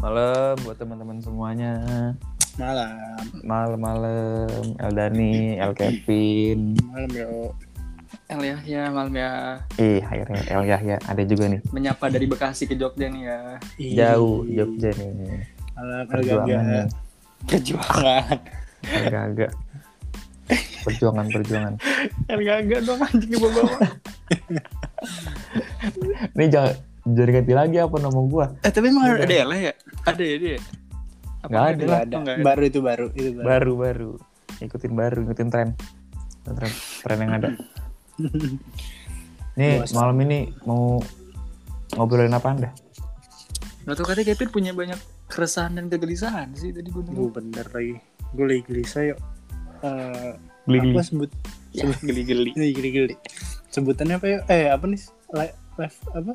Malam buat teman-teman semuanya. Malam. Malam-malam Eldani, El Kevin. Malam yo. El Yahya malam ya Ih, akhirnya El Yahya ada juga nih. menyapa dari Bekasi ke Jogja nih ya Ih. Jauh Jogja nih. Malam El Perjuangan Gaga. nih. Perjuangan. Perjuangan, perjuangan. El Gaga dong anjing bawa bawa Nih jangan jadi ganti lagi apa nama gua? eh tapi emang ada El ya ada ya dia Apa Nggak ada. Oh, ada. Baru itu baru. Itu baru. Baru baru. Ikutin baru, ikutin tren. Tren, tren yang ada. Nih Luas. malam ini mau ngobrolin apa anda? Nggak tahu katanya Kevin punya banyak keresahan dan kegelisahan sih tadi gue Gue bener lagi. Gue lagi gelisah yuk. Eh, Geli-geli. apa sebut? ya, geli-geli Ini geli-geli. Sebutannya apa ya? Eh apa nih? Live, live apa?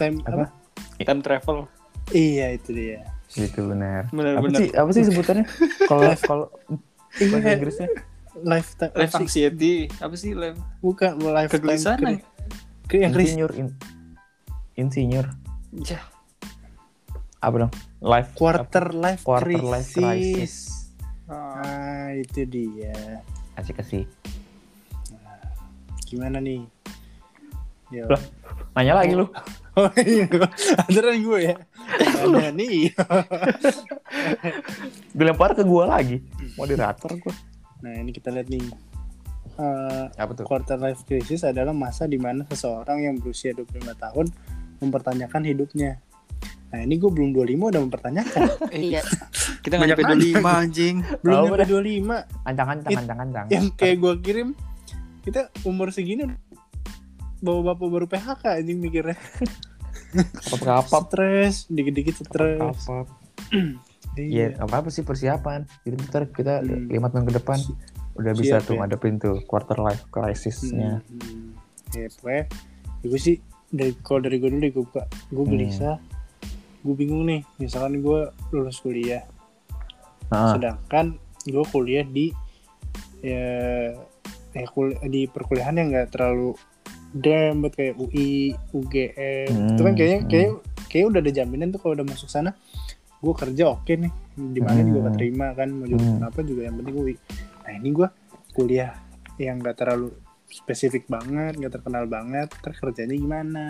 Time Apa? apa? time travel Iya itu dia. Gitu benar. Apa benar-benar sih apa sih sebutannya? Kalau kalau bahasa Iya. Inggrisnya? Live time. life apa sih? anxiety apa sih life Bukan live kegelisahan time. Ke yang gelis. Insinyur in, insinyur ya apa dong? Life Quarter life Quarter life crisis. crisis. Ah, itu dia. Asik sih. Gimana nih? Yo. Nanya lagi lu. Oh iya, gue ya. Ada nih. Dilempar ke gua lagi. Moderator gua. Nah ini kita lihat nih. Eh, Apa tuh? quarter life crisis adalah masa di mana seseorang yang berusia 25 tahun mempertanyakan hidupnya. Nah ini gue belum 25 udah mempertanyakan. iya kita nggak nyampe 25 anjing belum Oh, nyampe udah. 25. Ancang-ancang, ancang-ancang. Yang kayak gue kirim, kita umur segini udah bawa bapak baru PHK anjing mikirnya. Apa-apa. Stres, dikit-dikit stres. Apa? Iya, apa apa sih persiapan. Jadi ntar kita Hmm. lima tahun ke depan udah bisa Siap, tuh ya. ngadepin tuh quarter life crisisnya. Hmm. Ya pokoknya ya gue sih dari kalau dari gue dulu deh gue buka gue Hmm. gelisah gue bingung nih misalkan gue lulus kuliah Nah, sedangkan gue kuliah di ya ya kul- di perkuliahan yang nggak terlalu dembet kayak UI UGM Hmm, itu kan kayaknya hmm. kayak kayak udah ada jaminan tuh kalau udah masuk sana gue kerja oke nih. Di mana juga Hmm. keterima kan mau jurusan Hmm. apa juga yang penting UI nah ini gue kuliah yang nggak terlalu spesifik banget nggak terkenal banget ntar kerjanya gimana?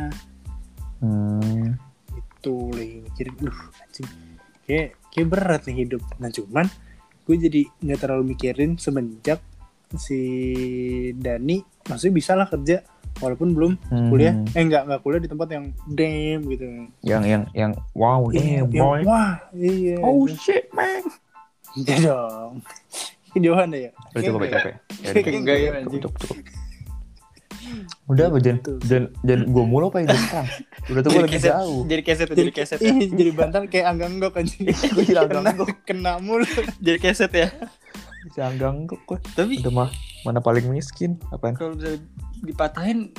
Hmm, itu lagi mikirin duh anjing kayak kayak berat nih hidup. Nah cuman gue jadi nggak terlalu mikirin semenjak si Dani maksudnya bisa lah kerja walaupun belum hmm. kuliah eh nggak nggak kuliah di tempat yang damn gitu Yang yang yang wow Iya, damn yang- boy. wah iya Oh shit man. iya dong kejauhan deh ya Udah cukup ya, cukup ya. Ya udah, enggak ya cukup, anjing cukup. Udah apa? Gitu. Jan, Jan gue mulu apa ya? Udah tuh gue jadi lagi keset jauh. jadi keset jadi keset ya jadi bantal kayak anggang gok anjing Gue jadi anggang kena mulu jadi keset ya Si anggang kok gue. tapi Udah mah mana paling miskin? Apaan? kalau bisa dipatahin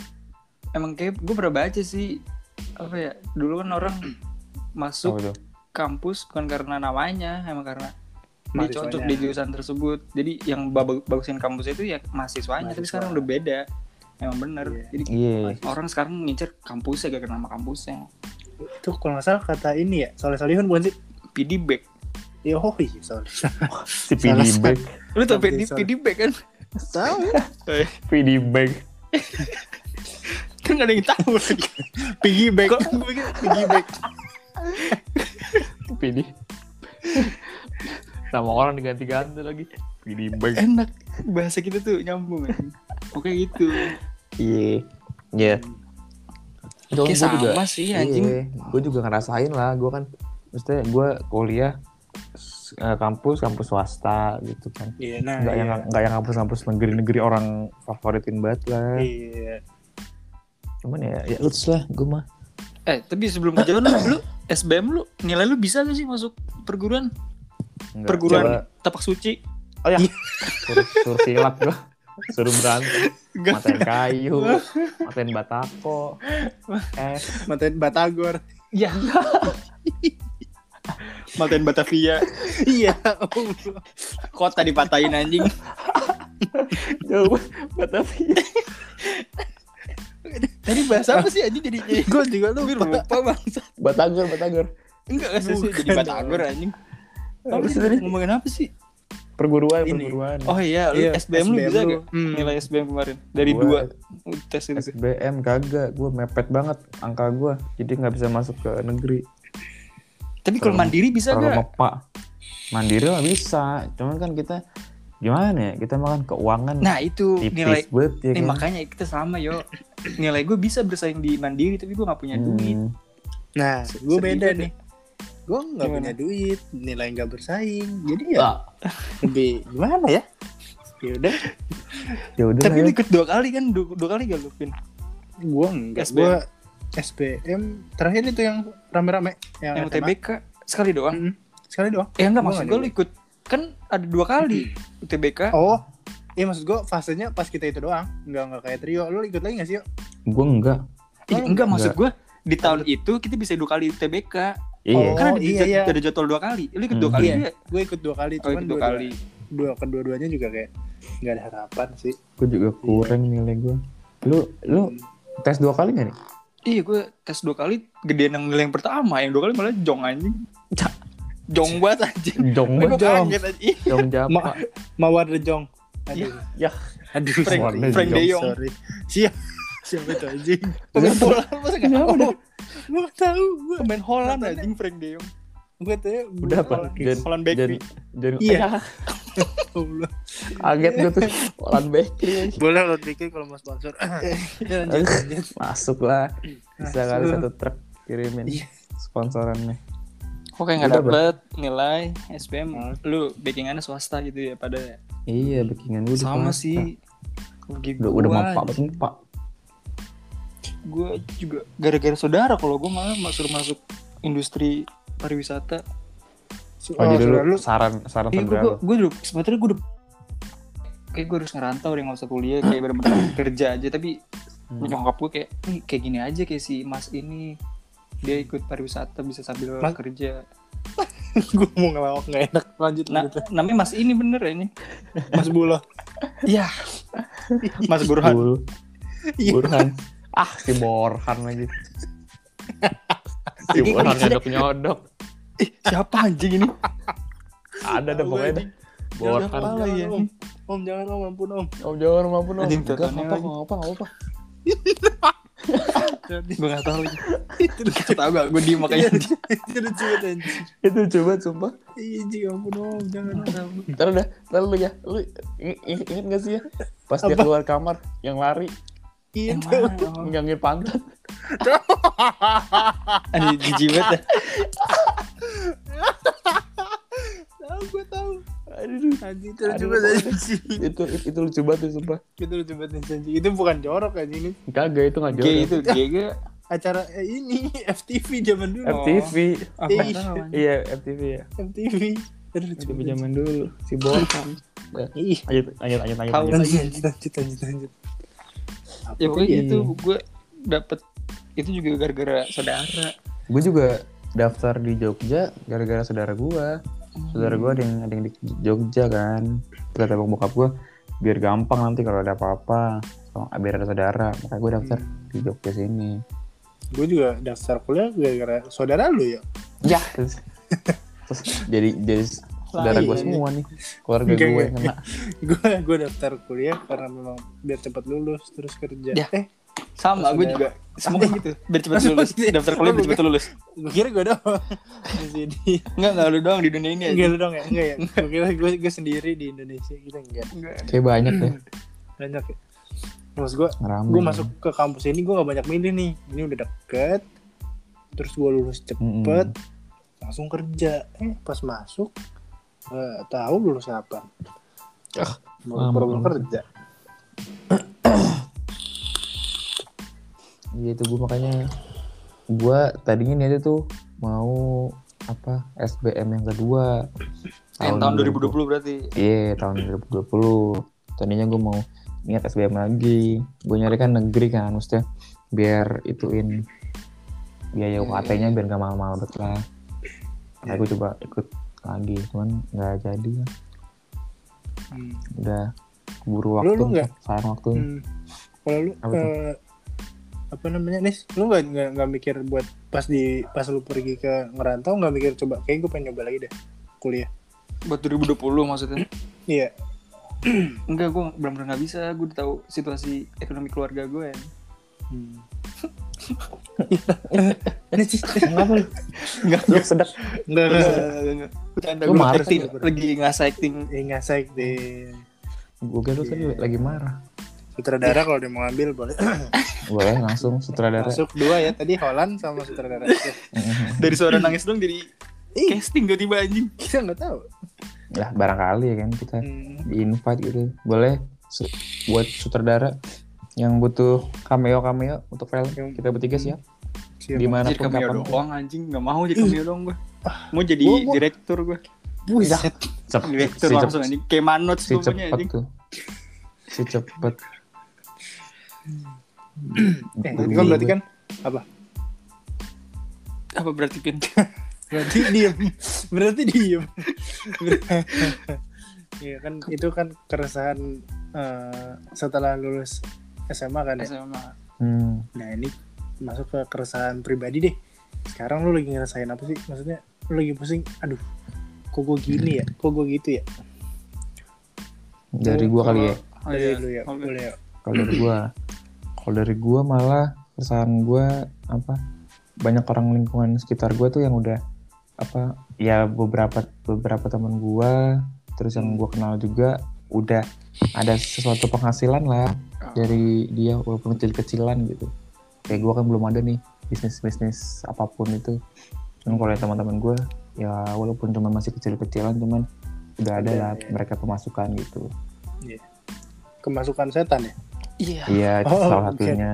emang kayak gue pernah baca sih apa ya dulu kan orang masuk Apa tuh? kampus bukan karena namanya emang karena dia Mahasiswanya. cocok di jurusan tersebut jadi yang bagusin kampus itu ya mahasiswanya tapi Mahasiswa. sekarang udah beda emang bener Iya. jadi Iya. orang sekarang ngincer kampusnya gak kenal nama kampusnya itu kalau nggak salah kata ini ya soleh solihun bukan sih PD back ya oh iya soleh Si PD bag. lu tau Oke, PD, sorry. PD back kan tahu Eh, PD bag. kan gak ada yang tahu lagi piggy bank gue pikir piggy bank PD. Nama orang diganti-ganti lagi. PD bag. enak bahasa kita tuh nyambung kan oke gitu Iya. Iya. Itu Kayak gua juga- sama sih, anjing. gue juga ngerasain lah. Gue kan, maksudnya gue kuliah eh, kampus kampus swasta gitu kan. iya nah Nggak iya. yang nggak yang kampus-kampus negeri-negeri orang favoritin banget lah. iya Cuman ya, ya luts lah gue mah. eh tapi sebelum kejauhan lu, lu SBM lu nilai lu bisa gak sih masuk perguruan Nggak, perguruan coba- tapak suci Oh ya, suruh, suruh silat gue. Suruh berantem. Matain kayu, matain batako, eh, matain batagor ya Malten Batavia iya kota dipatahin anjing jauh Batavia. tadi bahasa apa sih anjing jadi jadi gue juga gue lupa bangsa Batagor, Batagor. Enggak, enggak sih jadi batagor anjing. Apa Apa sih sih tadi? ngomongin apa sih? Perguruan, Ini. perguruan. Oh iya, lu Iya, SBM, lu bisa lu. gak? Hmm. Nilai SBM kemarin dari Gua dua tes itu. SBM kagak, gue mepet banget angka gue, jadi nggak bisa masuk ke negeri. Tapi kalau mandiri bisa gak? mepak. Mandiri mah bisa, cuman kan kita gimana ya? Kita makan keuangan Nah itu tipis nilai. banget ya Nih kan? makanya kita sama yo. Nilai gue bisa bersaing di mandiri tapi gue gak punya duit. Hmm. Nah, gue beda nih. Gue nggak Gimana? punya duit, nilai nggak bersaing. Jadi ya Ah, lebih gimana ya? Ya udah, ya udah Tapi lah lu ya. ikut dua kali kan? Dua, dua kali gak lu, Vin? gue enggak. Gue SBM terakhir itu yang rame-rame yang, Yang. UTBK sekali doang. Mm-mm. Sekali doang. Eh enggak Gua maksud gue lu ikut kan ada dua kali UTBK. Oh, iya maksud gue fasenya pas kita itu doang. Enggak enggak kayak trio. Lu ikut lagi gak sih, yuk? Gue enggak. Ih, Oh, enggak maksud enggak. gue di tahun itu kita bisa dua kali UTBK. Iya. Oh, kan ada, iya, jad- iya. ada jadwal dua kali. Lu ikut dua Hmm. kali Iya. Gue ikut dua kali, Oh, cuman ikut dua dua, kali. dua kedua-duanya juga kayak nggak ada harapan sih. Gue juga kurang nilai gue. Lu lu tes dua kali gak nih? Iya gue tes dua kali gedean yang nilai yang pertama Yang dua kali malah jong anjing Jong banget anjing Jong banget. Jong. Jong Japa. Ma- Mawar Rejong. Aduh. Ya. Aduh, Frank- sorry. Frank De Jong. Sorry. Siapa? Siapa itu anjing? Pemain bola masa gak tau? Gue. Gue Pemain Holland anjing Frank De Jong gue tuh ya, Udah apa? Holland Bakery Jan Iya. Kaget gue tuh. Holland Bakery. Boleh lo pikir kalau mau sponsor. Lanjut, lanjut. Masuk lah. Bisa kali satu truk kirimin Iya. sponsorannya. Kok kayak gak Udah, dapet nilai SPM. Lu backingannya swasta gitu ya pada Iya, backingan gue Sama sih Udah, udah mapak mapak. Gue juga gara-gara saudara kalau gue malah masuk masuk industri pariwisata Oh, jadi saudara lu saran saran Iya, gue gue udah sebenarnya gue udah kayak gue harus ngerantau deh nggak usah kuliah kayak bener-bener kerja aja tapi Hmm. nyokap gue kayak "Ih, kayak gini aja kayak si Mas ini dia ikut pariwisata bisa sambil Mas- kerja. gue mau ngelawak nggak enak. Lanjut, Nah, lanjut. namanya Mas ini bener ya ini. Mas Bula. Iya. Mas Burhan. Bul, Iya. Burhan. Ah, si Borhan lagi. si Borhan kan- nyodok nyodok. Ih, siapa anjing ini? Ada deh pokoknya dah. Borhan. Lagi ya? om. Om jangan om ampun om. Om jangan mampun om. Anjing, Enggak, tontonnya apa lagi. apa apa apa. gue gak tahu lagi. Gak tau gak, gue diem makanya. Itu lucu banget anjing. Itu coba sumpah. Iya anjing ampun om jangan om. Ntar udah, ntar lu ya. Lu ing- ing- inget gak sih ya? Pas dia keluar kamar yang lari, Iya Yang pantat. Anjing jijibat dah. Tahu gue tahu. Aduh. Anjing itu lucu banget anjing. itu itu lucu banget sumpah. Itu lucu banget anjing. Itu bukan jorok anjing ini. Kagak itu nggak G jorok. itu, G gak? Acara eh, ini FTV zaman dulu. FTV. Apa anjing. Iya, FTV ya. FTV. Itu lucu FTV zaman dulu. Si. Nah, Ih. Lanjut, lanjut, lanjut, lanjut. Lanjut. Lanjut lanjut lanjut lanjut lanjut. Ya pokoknya itu gue dapet itu juga gara-gara saudara. Gue juga daftar di Jogja gara-gara saudara gue. Saudara gue ada yang, ada yang di Jogja kan. Kata bang bokap gue, biar gampang nanti kalau ada apa-apa. So, biar ada saudara. Makanya gue daftar di Jogja sini. Gue juga daftar kuliah gara-gara saudara lu ya. Ya. Terus, terus jadi jadi saudara gue semua nih. Keluarga gue kena. Gue gue daftar kuliah karena memang biar cepat lulus terus kerja. Ya. Eh, Sama gue juga. Semua gitu. Biar cepat lulus. Daftar kuliah biar cepat lulus. gue kira gue doang di sini. Enggak, enggak lu doang di dunia ini Enggak aja. lu dong ya? Enggak ya? Gue kira gue, gue sendiri di Indonesia gitu enggak. Enggak. Kayak banyak deh. Banyak ya. Terus gue gue masuk ke kampus ini gue gak banyak milih nih. Ini udah deket. Terus gue lulus cepet. Langsung kerja. Eh pas masuk Gak tahu lulus apa. Ah, Baru baru lama. kerja. Iya itu gue makanya gue tadinya niatnya tuh mau apa SBM yang kedua Yang tahun 2020 berarti. Iya tahun 2020 tadinya gue mau niat SBM lagi gue nyari kan negeri kan maksudnya biar ituin biaya UKT-nya biar gak mahal-mahal banget lah Makanya gue coba ikut lagi cuman nggak jadi Hmm. udah keburu Lu- waktu lu nggak? sayang waktu Hmm. Kalau lu Apa tuh? eh, apa namanya nih lu nggak nggak mikir buat pas di pas lu pergi ke ngerantau nggak mikir coba kayak gue pengen nyoba lagi deh kuliah. Buat 2020 maksudnya? Iya. Enggak gue benar-benar nggak bisa. Gue udah tahu situasi ekonomi keluarga gue ya. Hmm. ini sih Kenapa lu? enggak Lu sedek. nggak nggak enggak bercanda Lu gue marah acting lagi ngasih acting Eh, nggak saik deh Gue kira lu tadi lagi marah. Sutradara kalau dia mau ambil boleh Boleh langsung sutradara. masuk dua ya tadi Holland sama sutradara dari suara nangis dong jadi Ih. casting tiba-tiba anjing kita nggak tahu Lah barangkali ya kan kita hmm. di invite gitu. Boleh su- buat sutradara yang butuh cameo cameo untuk film Yang- kita bertiga siap. siapa? Gimana jadi pun cameo kapan doang anjing nggak mau jadi cameo doang gue mau jadi Gua- gua- direktur gue Buset. Direktur si, langsung anjing kayak manot si cepet anjing tuh. Si cepet. Eh, tadi kan berarti kan apa berarti pin berarti diem berarti diem Iya kan itu kan keresahan eh, setelah lulus SMA kan ya. SMA Hmm. Nah ini masuk ke keresahan pribadi deh. Sekarang lu lagi ngerasain apa sih? Maksudnya lu lagi pusing. Aduh, kok gue gini ya? Kok gue gitu ya? Dari gua kali ya. oh, Dari iya. lu ya, boleh ya. Kalau dari gua, kalau dari gua malah keresahan gua apa? Banyak orang lingkungan sekitar gua tuh yang udah apa? Ya beberapa beberapa teman gua, terus yang gua kenal juga udah ada sesuatu penghasilan lah dari dia walaupun kecil-kecilan gitu. Kayak gua kan belum ada nih bisnis-bisnis apa pun itu. Cuman kalau teman-teman gua ya walaupun cuma masih kecil-kecilan cuman udah ada lah ya. mereka pemasukan gitu. Kemasukan setan ya? Iya Iya, itu Oh, salah satunya.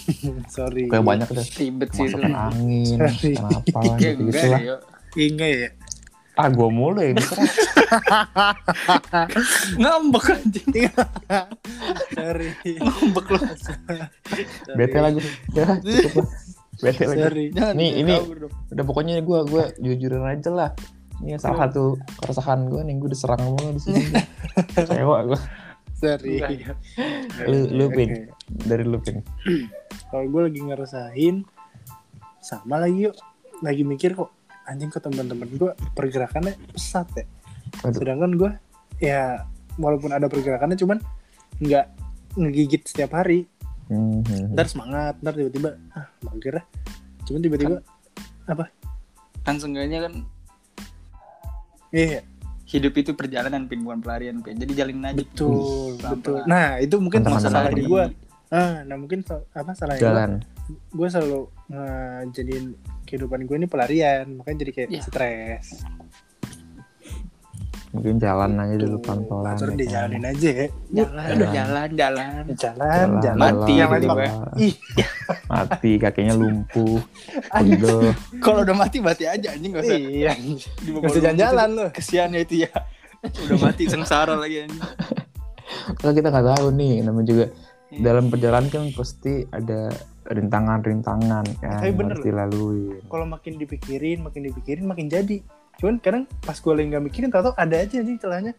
Sorry. Kayak banyak deh. ribet sih itu Masukan angin, Sorry. kenapa Kayak gitu, enggak gitu lah. ya Enggak ya? Ah, gua mulu ya, misalnya. ngambek anjing Sorry. ngambek lu Bete lagi. Ya, cukup lah. Bete lagi. Sorry. Jangan Nih, ini-. Udah pokoknya gua gua jujurin aja lah. Ini salah satu keresahan gua nih, gua diserang mulu di sini. Kecewa gua. Sorry. Enggak, Lu- lu, Oke. Pin. Dari lu, Pin. Kalau gue lagi ngerasain sama lagi yuk. Lagi mikir kok anjing ke teman-teman gue pergerakannya pesat ya. Waduh. sedangkan gue ya walaupun ada pergerakannya cuman nggak ngegigit setiap hari Hmm, hmm, ntar semangat ntar tiba-tiba ah mager ah cuman tiba-tiba kan seenggaknya kan iya hidup itu perjalanan pin bukan pelarian pin. Jadi jalin aja. Betul Pelan-pelan. betul. nah itu mungkin masalah di gue ah nah mungkin apa salahnya gue Jalan. gue selalu ngejadiin kehidupan gue ini pelarian makanya jadi kayak Iya. stres Mungkin jalan aja dulu pelan-pelan. Ya kan. dijalanin aja ya jalan Jalan. jalan jalan jalan jalan Mati yang lain gitu, Mati, kakinya lumpuh. Pegel. kalau udah mati mati aja anjing gak usah iya nggak usah jalan-jalan lo kesian ya itu ya udah mati sengsara lagi anjing Kalau kita nggak tahu nih, namanya juga Iya. dalam perjalanan kan pasti ada rintangan-rintangan kan Tapi yang bener harus loh. dilalui. kalau makin dipikirin makin dipikirin makin jadi cuman kadang pas gue lagi nggak mikirin tau tau ada aja nih celahnya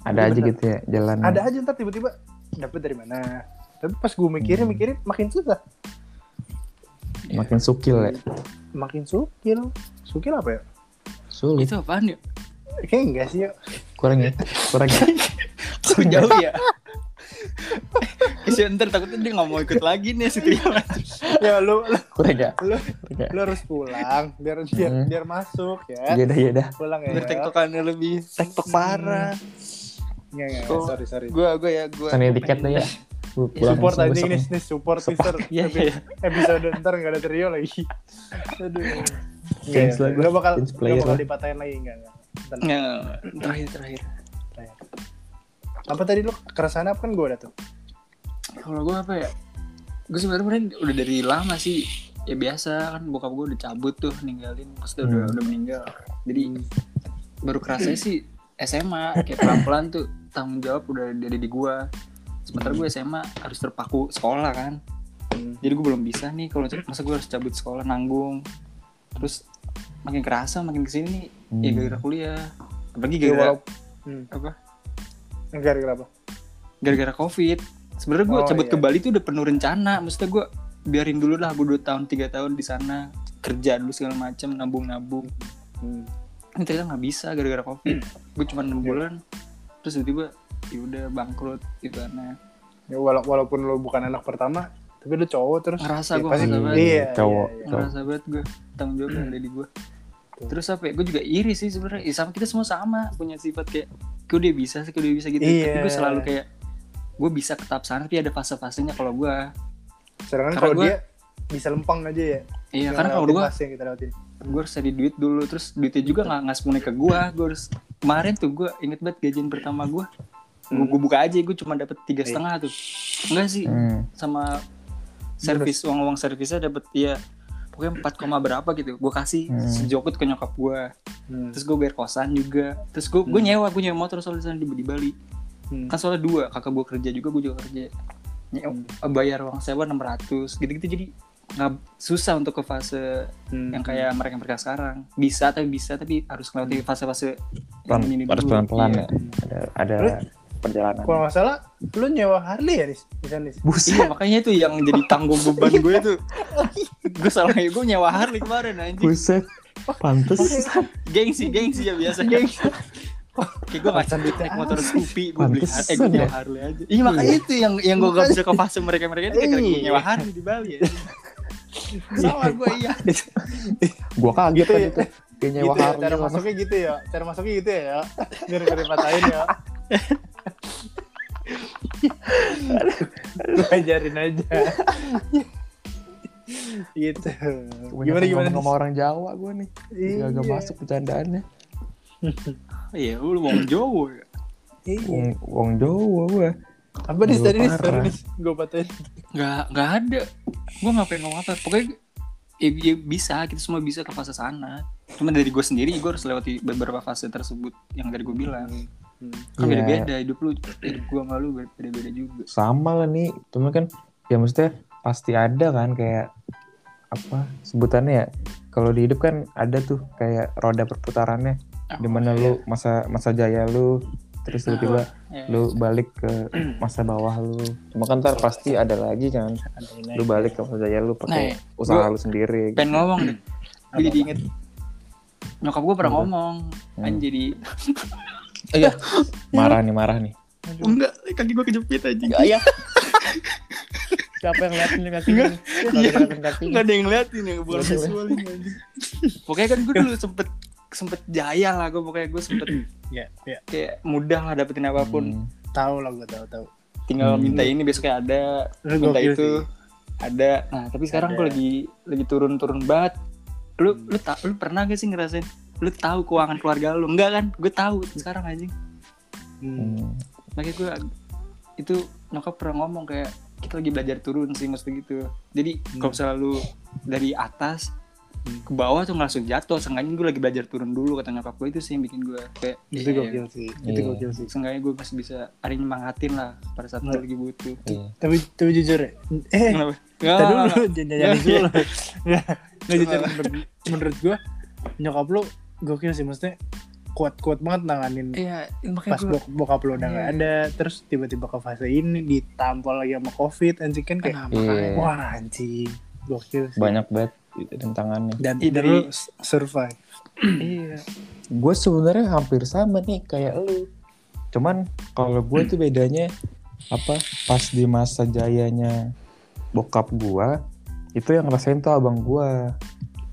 Ada aja bener. gitu ya jalan. ada aja ntar tiba-tiba dapet dari mana tapi pas gue mikirin Hmm. mikirin makin susah Makin sukil ya. makin sukil sukil apa ya Sulit. itu apaan ya kayak enggak sih yuk Kurang ya. Kurang ya. Jauh ya kesian ntar takutnya dia gak mau ikut lagi nih si Trio ya lu lu, ya. lu, ya. lu harus pulang biar biar, Hmm. biar masuk ya Iya dah, iya dah. pulang ya biar tektokannya lebih tektok parah Nggak, nggak, Oh. sorry sorry gue gue ya gue Pesan tiket dah ya. Pu- Pulang support aja ini nih. nih support teaser Iya, Epi- iya. episode ntar nggak ada trio lagi aduh Change lah gua. Gak bakal gak bakal dipatahin lagi enggak. Nggak, nggak, nggak. terakhir terakhir apa tadi lu? Keresahan apa kan gue ada tuh? Kalau gue apa ya? Gue sebenarnya kemarin udah dari lama sih. Ya biasa kan bokap gue udah cabut tuh ninggalin. Pas dia udah Hmm. udah meninggal. Jadi baru kerasa sih SMA kayak pelan pelan tuh tanggung jawab udah ada di gue sementara gue SMA harus terpaku sekolah kan. Jadi gue belum bisa nih kalau masa gue harus cabut sekolah nanggung. Terus makin kerasa makin ke sini nih ya Hmm. gara-gara kuliah. Apalagi Ya, gara-gara walaupun- hmm. apa gara-gara apa gara-gara covid sebenarnya gue Oh, cabut iya. ke Bali tuh udah penuh rencana maksudnya gue biarin dulu lah gue dua tahun tiga tahun di sana kerja dulu segala macam nabung nabung Hmm. ini ternyata nggak bisa gara-gara covid gue cuma enam Iya. bulan terus tiba-tiba ya udah bangkrut gitu aneh Ya, wala- walaupun lo bukan anak pertama, tapi lo cowok terus. Ngerasa ya, gua pasti- ngerasa banget. Iya, Cowok. iya, iya. ngerasa banget gue tanggung jawab yang ada di gue terus apa ya gue juga iri sih sebenarnya Ya, sama kita semua sama punya sifat kayak gue udah bisa sih gue udah bisa gitu Iya. tapi gue selalu kayak gue bisa ke tahap sana tapi ada fase-fasenya kalau gue Sedangkan Karena kalau gua- dia bisa lempeng aja ya. iya karena kalau gue fase yang kita lewatin. gue harus cari duit dulu terus duitnya juga nggak nggak semuanya ke gue gue harus kemarin tuh gue inget banget gajian pertama gue gue Hmm. buka aja gue cuma dapet tiga setengah tuh enggak sih Hmm. sama servis uang uang servisnya dapet ya pokoknya 4, koma berapa gitu gue kasih Hmm. sejokut ke nyokap gue Hmm. terus gue bayar kosan juga terus gue gue nyewa gue nyewa motor soalnya di sana di, di Bali Hmm. kan soalnya dua kakak gue kerja juga gue juga kerja nyewa, bayar uang sewa 600 gitu-gitu jadi nggak susah untuk ke fase Hmm. yang kayak mereka mereka sekarang bisa tapi bisa tapi harus melewati fase-fase Pelan, ini harus dulu. pelan-pelan Iya. ya. Ada, ada perjalanan. Kalau nggak salah, lo nyewa Harley ya, Nis? Bisa, Nis? Iya makanya itu yang jadi tanggung beban gue tuh gue salah gue nyewa Harley kemarin anjing Buset. Pantes. gengsi gengsi ya biasa gengsi kayak gue nggak duitnya naik motor Scoopy gue beli eh gue nyewa ya. Harley aja iya makanya itu yang yang gue gak bisa ke fase mereka mereka itu kayak gue Iya. nyewa Harley di Bali ya sama gue iya Gua kaget Gitu tadi ya. tuh. Kayak nyewa gitu ya, Harley cara masuknya gitu ya. Cara masuknya gitu ya. Biar gak dipatahin ya. Gue ajarin aja. gitu. Gimana gimana? ngomong sama orang Jawa gue nih. Iya. Gak masuk bercandaannya. iya lu mau Jawa ya Iya. Wong, wong Jawa gue. Apa nih Lu tadi nih? Gue patahin. nggak nggak ada gue ngapain ngomong apa pokoknya ya, ya bisa kita semua bisa ke fase sana cuma dari gue sendiri gue harus lewati beberapa fase tersebut yang dari gue bilang Hmm. kan Iya. beda-beda hidup lu hidup gue sama lu beda-beda juga. Sama lah nih. Cuma kan ya maksudnya pasti ada kan kayak apa sebutannya ya. Kalau di hidup kan ada tuh kayak roda perputarannya. Di mana lu masa masa jaya lu terus tiba-tiba Ya. lu balik ke masa bawah lu. Cuma kan ntar pasti ada lagi kan. Ada lu balik ke masa jaya lu pakai Nah, usaha gua lu sendiri pengen ngomong deh. Gue jadi inget. Nyokap gue pernah ngomong kan Hmm. jadi iya marah nih marah nih enggak kaki gue kejepit aja iya siapa yang liatin nih kaki Enggak. Iya. kaki nggak ada yang ngeliatin ya bukan ada. visual pokoknya kan gue dulu sempet sempet jaya lah gue pokoknya gue sempet Ya, ya. kayak mudah lah dapetin apa pun Hmm. Tahu lah gue tahu tahu. tinggal Hmm. minta ini besoknya ada Lu minta itu sih. ada nah tapi sekarang gue lagi lagi turun turun banget lu lu tak lu pernah gak sih ngerasain lu tahu keuangan keluarga lu enggak kan gue tahu sekarang anjing Hmm. Makanya gue itu nyokap pernah ngomong kayak kita lagi belajar turun sih maksudnya gitu jadi Hmm. kalau misalnya lu dari atas Hmm. ke bawah tuh nggak langsung jatuh seenggaknya gue lagi belajar turun dulu kata nyokap gue itu sih yang bikin gue kayak Itu iya, gokil sih. Itu Iya. gokil sih. seenggaknya gue masih bisa ada yang nyemangatin lah pada saat gue Nggak. lagi butuh Iya. Tapi tapi jujur ya. Eh, Kenapa? Tadi Nggak, dulu nggak, jangan jangan dulu. Nggak, jujur menurut gue nyokap lu gokil sih maksudnya kuat-kuat banget nanganin Iya, makanya pas gue bok bokap lu udah nggak Iya. ada terus tiba-tiba ke fase ini ditampol lagi sama covid anjing kan kayak Iya. wah anjing gokil sih banyak banget tantangannya dan, Iya, dan dari- survive iya. gue sebenarnya hampir sama nih kayak lu cuman kalau gue tuh bedanya apa pas di masa jayanya bokap gue itu yang ngerasain tuh abang gue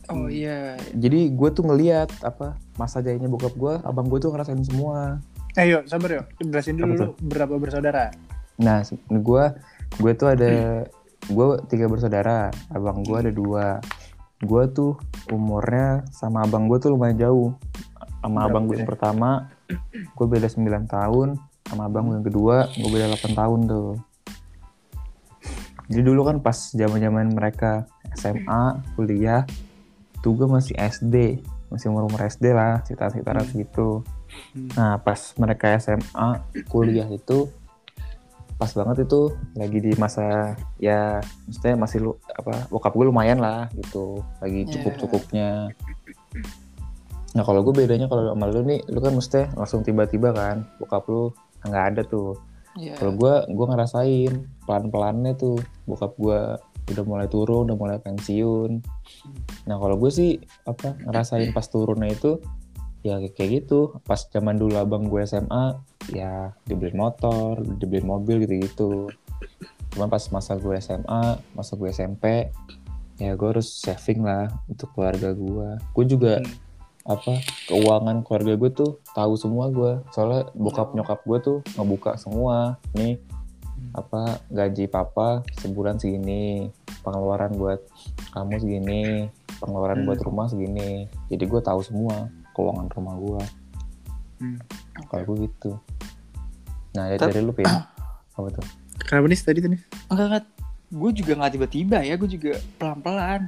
Oh iya. jadi gue tuh ngeliat apa masa jayanya bokap gue abang gue tuh ngerasain semua. Eh yuk sabar yuk. Jelasin dulu Apa lu berapa bersaudara. Nah gue gue tuh ada gue tiga bersaudara abang gue ada dua. Gue tuh umurnya sama abang gue tuh lumayan jauh. Sama Berapa abang gue yang pertama gue beda 9 tahun. Sama abang gue yang kedua gue beda 8 tahun tuh. Jadi dulu kan pas zaman zaman mereka SMA kuliah tuh gue masih SD masih umur umur SD lah sekitar sekitaran Hmm. segitu Hmm. nah pas mereka SMA kuliah itu pas banget itu lagi di masa ya maksudnya masih lu apa bokap gue lumayan lah gitu lagi Iya. cukup cukupnya nah kalau gue bedanya kalau sama lu nih lu kan mesti langsung tiba-tiba kan bokap lu nggak ada tuh Iya. Kalau gue gue ngerasain pelan pelannya tuh bokap gue udah mulai turun, udah mulai pensiun. Nah kalau gue sih apa ngerasain pas turunnya itu ya kayak- gitu. Pas zaman dulu abang gue SMA ya dibeliin motor, dibeliin mobil gitu-gitu. Cuman pas masa gue SMA, masa gue SMP ya gue harus saving lah untuk keluarga gue. Gue juga Hmm. apa keuangan keluarga gue tuh tahu semua gue soalnya bokap nyokap gue tuh ngebuka semua nih apa gaji papa sebulan segini pengeluaran buat kamu segini pengeluaran Hmm. buat rumah segini jadi gue tahu semua keuangan rumah gue Hmm. kalau gue gitu nah dari, Tet- dari lu pin apa tuh Kenapa nih tadi tadi? Enggak, enggak. Gue juga nggak tiba-tiba ya, gue juga pelan-pelan.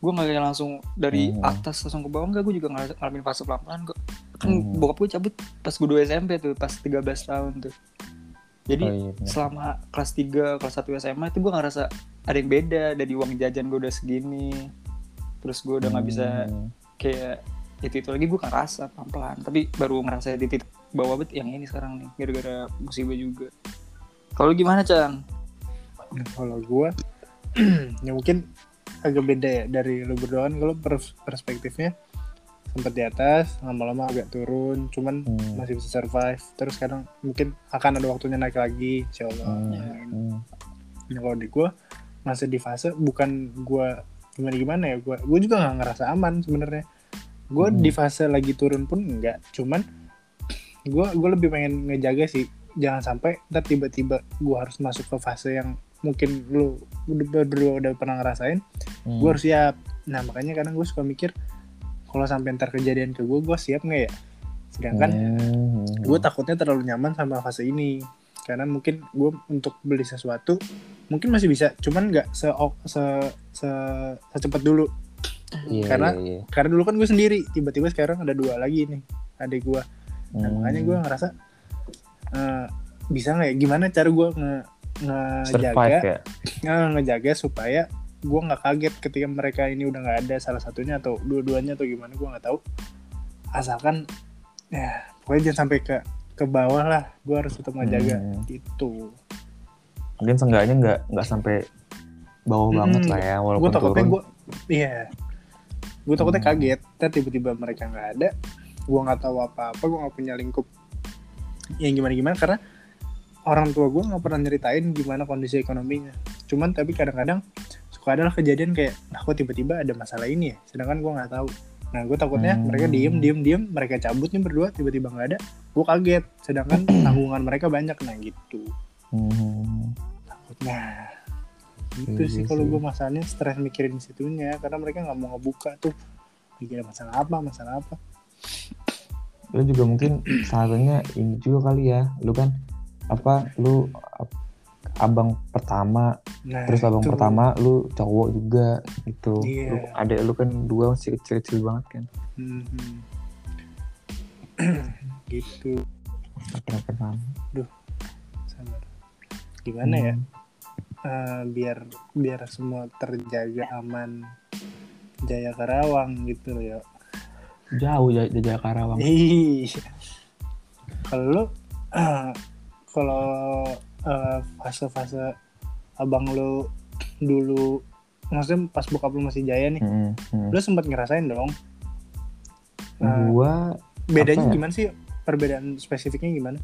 Gue nggak kayak langsung dari Hmm. atas langsung ke bawah, enggak. Gue juga ngal- ngalamin fase pelan-pelan kok. Kan Hmm. bokap gue cabut pas gue 2 SMP tuh, pas 13 tahun tuh. Jadi oh, iya, bener. selama kelas 3, kelas 1 SMA itu gue ngerasa ada yang beda. Dari uang jajan gue udah segini. Terus gue udah nggak bisa Hmm. kayak itu itu lagi gue ngerasa pelan-pelan. Tapi baru ngerasa di titik bawah bet yang ini sekarang nih, gara-gara musibah juga. Kalau gimana, Cang? Nah, kalau gue ya mungkin agak beda ya dari lu berdua kan kalau pers- perspektifnya sempat di atas lama-lama agak turun cuman Hmm. masih bisa survive terus sekarang mungkin akan ada waktunya naik lagi insya Allah Hmm. Hmm. Nah, kalau di gue masih di fase bukan gue gimana gimana ya gue gue juga nggak ngerasa aman sebenarnya gue Hmm. di fase lagi turun pun enggak cuman gue gue lebih pengen ngejaga sih jangan sampai ntar tiba-tiba gue harus masuk ke fase yang mungkin lu udah berdua udah pernah ngerasain Hmm. gue harus siap nah makanya kadang gue suka mikir kalau sampai ntar kejadian ke gue gue siap nggak ya? Sedangkan Hmm. gue takutnya terlalu nyaman sama fase ini. Karena mungkin gue untuk beli sesuatu mungkin masih bisa. Cuman nggak se se se secepat dulu. Iya, karena- iya, iya. karena dulu kan gue sendiri. Tiba-tiba sekarang ada dua lagi nih adik gue nah Hmm. makanya gue ngerasa eh, bisa nggak ya? Gimana cara gue nge survive ngejaga ya? nge- ngejaga supaya gue nggak kaget ketika mereka ini udah nggak ada salah satunya atau dua-duanya atau gimana gue nggak tahu. Asalkan ya pokoknya jangan sampai ke ke bawah lah. Gue harus tetap ngejaga Hmm. itu. Mungkin seenggaknya nggak nggak sampai bawah Hmm, banget lah ya gue walaupun takutnya turun. gue iya. Gue takutnya Hmm. kaget ntar tiba-tiba mereka nggak ada gue nggak tahu apa-apa gue nggak punya lingkup yang gimana gimana karena orang tua gue nggak pernah nyeritain gimana kondisi ekonominya. Cuman tapi kadang-kadang suka adalah kejadian kayak nah kok tiba-tiba ada masalah ini ya? Sedangkan gue nggak tahu. Nah gue takutnya Hmm. mereka diem diem diem mereka cabut nih berdua tiba-tiba nggak ada gue kaget. Sedangkan tanggungan mereka banyak nah gitu. Hmm. Nah, itu Iya sih kalau gue masalahnya stres mikirin situnya karena mereka nggak mau ngebuka tuh. Mikir masalah apa masalah apa. Lu juga mungkin salah satunya ini juga kali ya. Lu kan apa lu abang pertama nah terus abang itu. pertama lu cowok juga gitu Iya. lu adek lu kan dua masih kecil kecil banget kan Mhm. gitu Abang pertama sabar gimana ya Hmm. Eh, biar biar semua terjaga aman Jaya Karawang gitu loh ya jauh ya jajak Karawang Iya. Kalau lu kalau eh, fase-fase abang lu dulu maksudnya pas bokap lu masih jaya nih, Hmm, hmm. lu sempat ngerasain dong. Eh, gua bedanya ya? gimana sih? Perbedaan spesifiknya gimana?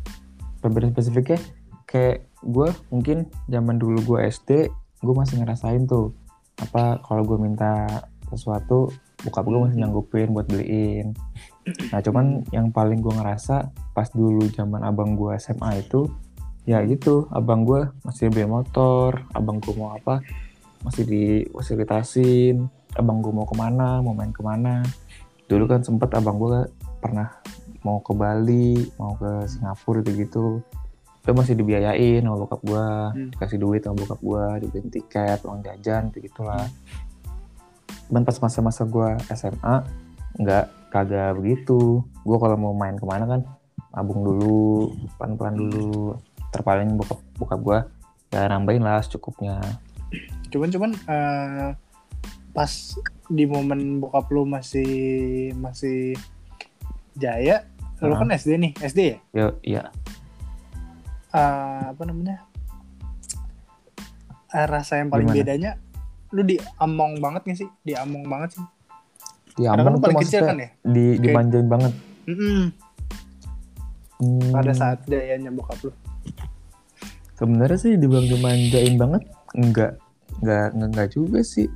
perbedaan spesifiknya kayak gue mungkin zaman dulu gue SD gue masih ngerasain tuh apa kalau gue minta sesuatu bokap gue masih nyanggupin buat beliin nah cuman yang paling gue ngerasa pas dulu zaman abang gue SMA itu ya gitu. Abang gue masih beli motor abang gue mau apa masih difasilitasin. Abang gue mau ke mana mau main ke mana. Dulu kan sempet abang gue pernah mau ke Bali mau ke Singapura gitu gitu itu masih dibiayain sama bokap gue Hmm. dikasih duit sama bokap gue dibeliin tiket uang jajan gitu gitulah dan pas masa-masa gue SMA nggak kagak begitu. Gue kalau mau main ke mana kan abung dulu pelan-pelan dulu terpaling bokap bokap gue ya nambahin lah secukupnya Cuman cuman eh, pas di momen bokap lu masih masih jaya, lu Ah. kan SD nih, SD ya? ya iya eh, apa namanya eh, rasa yang paling Gimana? bedanya lu diamong banget gak sih diamong banget sih Ya karena kan lu paling kecil kan ya di dimanjain banget. Mm-mm. Hmm, pada saat dayanya bokap lu sebenarnya sih dibilang dimanjain banget enggak enggak enggak, enggak juga sih.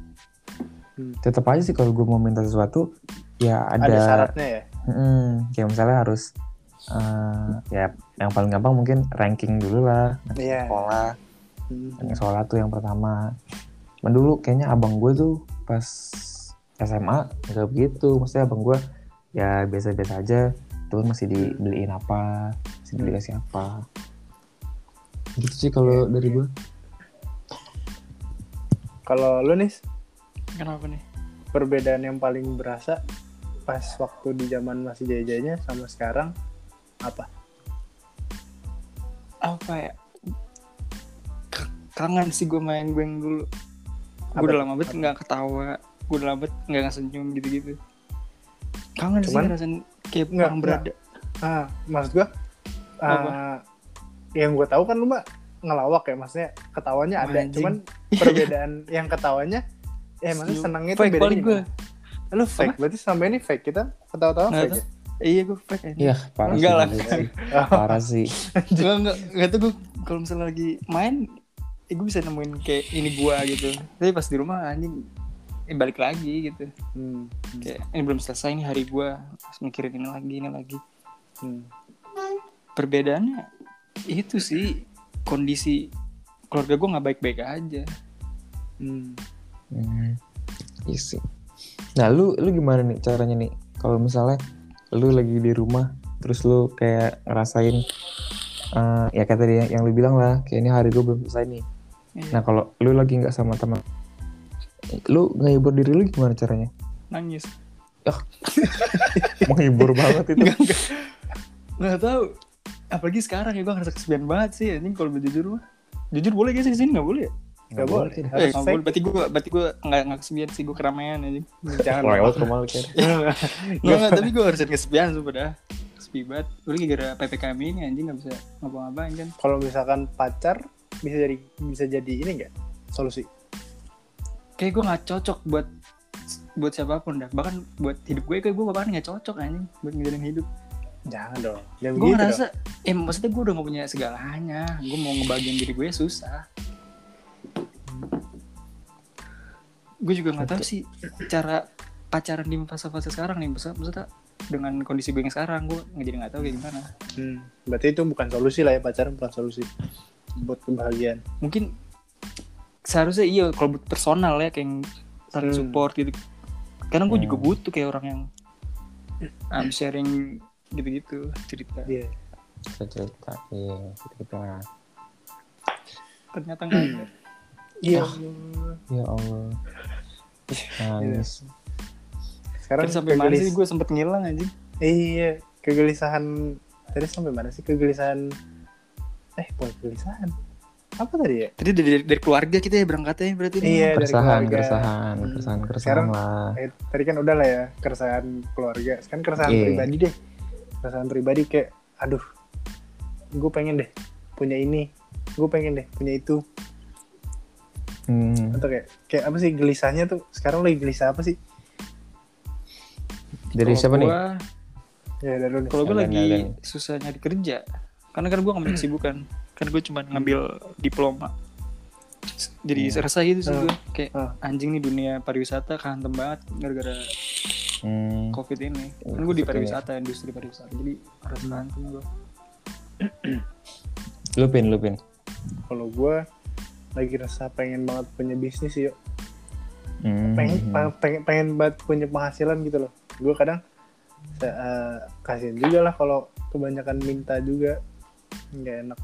Hmm. Tetap aja sih kalau gue mau minta sesuatu ya ada, ada, syaratnya ya Mm, kayak misalnya harus eh, ya yang paling gampang mungkin ranking dulu lah Iya. sekolah Hmm. sekolah tuh yang pertama Cuman dulu kayaknya abang gue tuh pas SMA nggak begitu maksudnya abang gue ya biasa-biasa aja tuh masih dibeliin apa masih Hmm. dikasih apa gitu sih kalau dari gue kalau lu nih Kenapa nih? perbedaan yang paling berasa pas waktu di zaman masih jaya-jayanya sama sekarang apa Apa ya? K- Kangen sih gue main gue yang dulu. Gue udah lama banget nggak ketawa. Gue udah lama banget nggak senyum gitu-gitu. Kangen Cuman- sih rasanya kayak Nggak, orang berada. ah maksud gua Apa? Yang gue tahu kan lu mah ngelawak ya maksudnya ketawanya ada Anjing. cuman perbedaan yang ketawanya eh maksudnya senangnya Fake bedanya paling gue. lu fake berarti sampai ini fake kita ketawa-tawa fake ya? Iya gue fake iya parah Enggak sih, lah. Oh, parah sih Enggak, enggak, enggak tuh gue kalau misalnya lagi main, eh, gue bisa nemuin kayak ini gua gitu. Tapi pas di rumah anjing, eh, balik lagi gitu. hmm, Kayak ini belum selesai nih hari gua, harus mikirin ini lagi, ini lagi. hmm. Perbedaannya itu sih kondisi keluarga gua nggak baik-baik aja. Hmm. Hmm, iya sih. Nah, lu lu gimana nih caranya nih? Kalau misalnya lu lagi di rumah, terus lu kayak ngerasain eh, ya kayak tadi yang, yang lu bilang lah, kayak ini hari gue belum selesai nih. Iya, Nah, kalau lu lagi nggak sama teman, lu ngehibur diri lu gimana caranya? nangis. Menghibur banget itu. Enggak, enggak. Nggak tahu. Apalagi sekarang ya gua ngerasa kesepian banget sih anjing kalau udah jujur mah. Jujur boleh gak sih di sini nggak boleh ya? Nggak boleh. tidak. Eh, Harus nggak fake. boleh. Berarti gua berarti gua nggak nggak kesepian sih gua keramaian anjing. jangan Lewat rumah lu kan. Nggak, nggak, tapi gue harus kesepian sumpah dah. Sepi banget. Gue lagi gara PPKM ini anjing gak bisa ngapa-ngapain kan. kalau misalkan pacar bisa jadi bisa jadi ini enggak solusi Kayak gue gak cocok buat buat siapa pun dah. Bahkan buat hidup gue kayak gue bahkan gak cocok anjing buat ngejalanin hidup. Jangan dong jangan Gue begitu ngerasa, eh maksudnya gue udah gak punya segalanya. Gue mau ngebagian diri gue susah. Gue juga gak tahu sih cara pacaran di fase-fase sekarang nih. Maksudnya, maksudnya dengan kondisi gue yang sekarang gue nggak jadi nggak tahu kayak gimana. dong. Hmm. berarti itu bukan solusi lah ya pacaran bukan solusi buat kebahagiaan mungkin seharusnya iya kalau buat personal ya kayak yang saling Hmm. support gitu karena gue juga Hmm. butuh kayak orang yang um, sharing gitu-gitu cerita iya Bisa cerita, iya, cerita. ternyata nggak ada iya Ya Allah. Nangis. sekarang Tadi sampai mana kegelis- sih gue sempet ngilang aja iya kegelisahan tadi sampai mana sih kegelisahan eh bukan kegelisahan apa tadi ya tadi dari, dari, dari keluarga kita ya berangkatnya berarti nih. Iya. dari Keresahan, keluarga. keresahan, Hmm. keresahan, keresahan Sekarang- lah. eh, tadi kan udah lah ya keresahan keluarga sekarang keresahan Iya. pribadi deh keresahan pribadi kayak aduh gue pengen deh punya ini gue pengen deh punya itu Hmm. atau kayak kayak apa sih gelisahnya tuh sekarang lagi gelisah apa sih Dari Kalau siapa nih? gua- ya dari nih. kalau gue lagi Alden. susah nyari kerja karena kan gue gak punya kesibukan kan gue cuma ngambil diploma jadi Hmm. resah gitu sih Hmm. gue kayak Hmm. anjing nih dunia pariwisata kantem banget gara-gara Hmm. covid ini Oh, kan gue di ini. pariwisata industri pariwisata jadi harus Hmm. kantem gue Lu pin, lu pin. kalau gue lagi rasa pengen banget punya bisnis yuk Hmm. pengen pengen pengen banget punya penghasilan gitu loh gue kadang eh, kasihan juga lah kalau kebanyakan minta juga nggak enak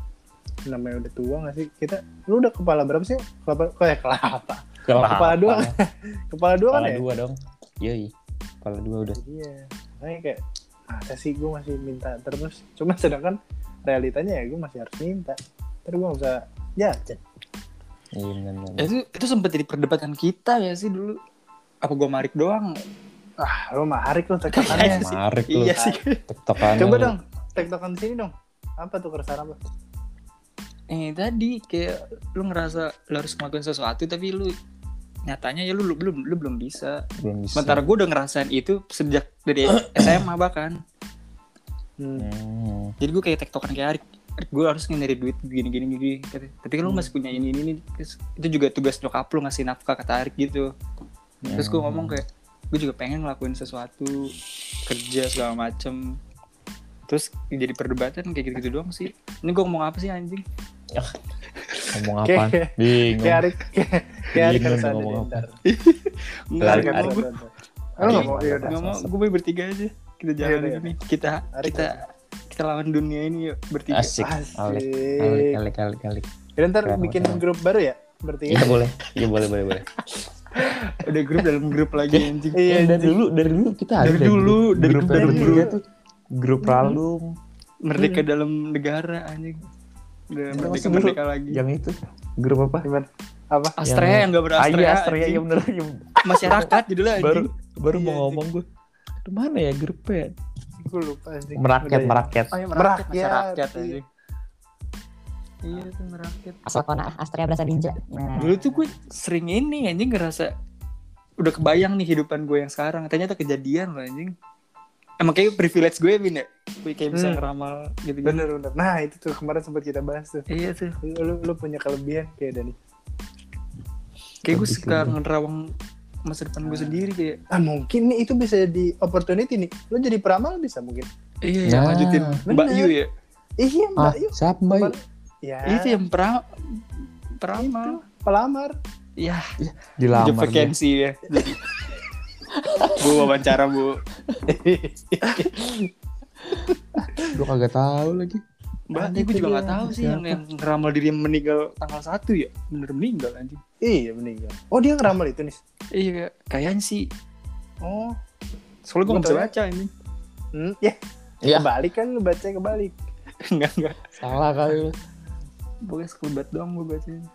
namanya udah tua gak sih kita lu udah kepala berapa sih kelapa kayak kelapa Kelapa. kepala dua kepala dua kan Kepala ya dua dong. Yoi. Kepala dua udah. iya. Makanya kayak ada sih gue masih minta terus? Cuma sedangkan realitanya ya gue masih harus minta. Terus gue nggak bisa jajan. Iya benar Ya, itu itu sempat jadi perdebatan kita ya sih dulu. Apa gue marik doang? Ah lu marik lu tektokannya. Marik lu. iya sih. Tektokannya coba dong tektokan di sini dong. Apa tuh keresahan apa? Eh tadi kayak lu ngerasa lu harus ngelakuin sesuatu tapi lu nyatanya ya lu, lu belum lu belum bisa. Belum bisa. Sementara gue udah ngerasain itu sejak dari SMA bahkan. Hmm. Hmm. jadi gue kayak tektokan kayak Arik gue harus nyari duit gini gini gini. Kata, tapi kan lu masih punya ini ini ini Terus, itu juga tugas nyokap lu ngasih nafkah kata Arik gitu. Terus gue ngomong kayak gue juga pengen ngelakuin sesuatu kerja segala macem. Terus jadi perdebatan kayak gitu gitu doang sih. Ini gue ngomong apa sih anjing ngomong apa bingung. Kayak Arik, kayak Arik harus ada ntar. Nggak, Arik, nggak mau Arik. gue nggak mau, ya udah. nggak mau gue bertiga aja. Kita jalan iya. ini kita kita kita lawan dunia ini yuk bertiga. Asik. Asik. alik alik alik alik alik. Ya, ntar bikin grup baru ya? Bertiga. iya boleh. Iya boleh boleh boleh. Udah grup dalam grup lagi anjing. Iya, Eh, dari dulu dari dulu kita ada Dari dulu, dari grup dari dulu. grup ralum. Merdeka dalam negara anjing udah merdeka merdeka lagi yang itu grup apa Gimana? Apa? Astrea yang, gak ah berastrea iya Astrea anjing. iya bener yang masyarakat judulnya anjing baru baru Iya, mau anjing. ngomong gue mana ya grupnya Gue lupa anjing. merakyat ya? merakyat oh, iya, Merakyat, masyarakat iya. anjing iya itu merakyat Asokona Astrea berasa ninja. Nah, dulu tuh gue sering ini anjing ngerasa udah kebayang nih kehidupan gue yang sekarang ternyata kejadian loh anjing emang kayak privilege gue Bin ya gue kayak bisa Hmm. ngeramal gitu gitu Bener bener. Nah itu tuh kemarin sempat kita bahas tuh. iya tuh Lu, lu, lu punya kelebihan kayak Dani. kayak gue suka ngerawang masa depan gue sendiri kayak Ah mungkin nih itu bisa di opportunity nih. Lu jadi peramal bisa mungkin. iya Nah, lanjutin Mbak. Yu ya Iya ah mbak yuk. siapa mbak Yu? Ya. itu yang pra peramal Pelamar. ya dilamar vacancy ya jadi bu wawancara bu gue kagak tahu lagi mbak gue juga nggak tahu sih yang, yang ngeramal diri yang meninggal tanggal satu ya bener meninggal anjing Iya meninggal. Oh dia ngeramal itu nih. iya kayaknya sih Oh. soalnya gue nggak bisa ya? baca ini Hmm, ya. Iya. Kebalik kan lu baca kebalik. enggak enggak salah kali lu. pokoknya sekelebat doang gue bacanya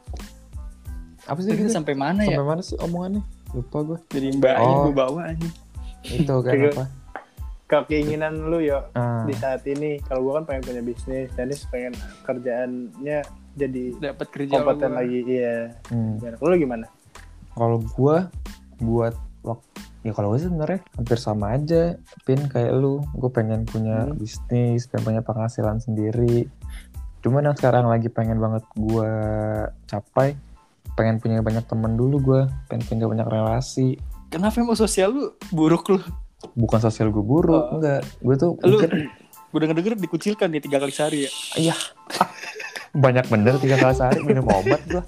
apa sih kita sampai mana ya sampai mana sih omongannya lupa gue jadi mbak Oh. gue bawa anjing itu kan Kayak- apa Kalau keinginan lu ya ah, di saat ini, kalau gua kan pengen punya bisnis, Dennis pengen kerjaannya jadi dapat kerja kompeten lagi. Iya. hmm. Lu gimana? kalau gue buat waktu ya kalau gue sih sebenarnya hampir sama aja pin kayak lu gue pengen punya Hmm. bisnis pengen punya penghasilan sendiri cuman yang sekarang lagi pengen banget gue capai pengen punya banyak temen dulu gue pengen punya banyak relasi. Kenapa emang sosial lu buruk lu. Bukan sosial gue buruk Oh. enggak. Gue tuh lu mungkin gue denger denger dikucilkan nih tiga kali sehari ya. Iya. Banyak bener tiga kali sehari minum obat gue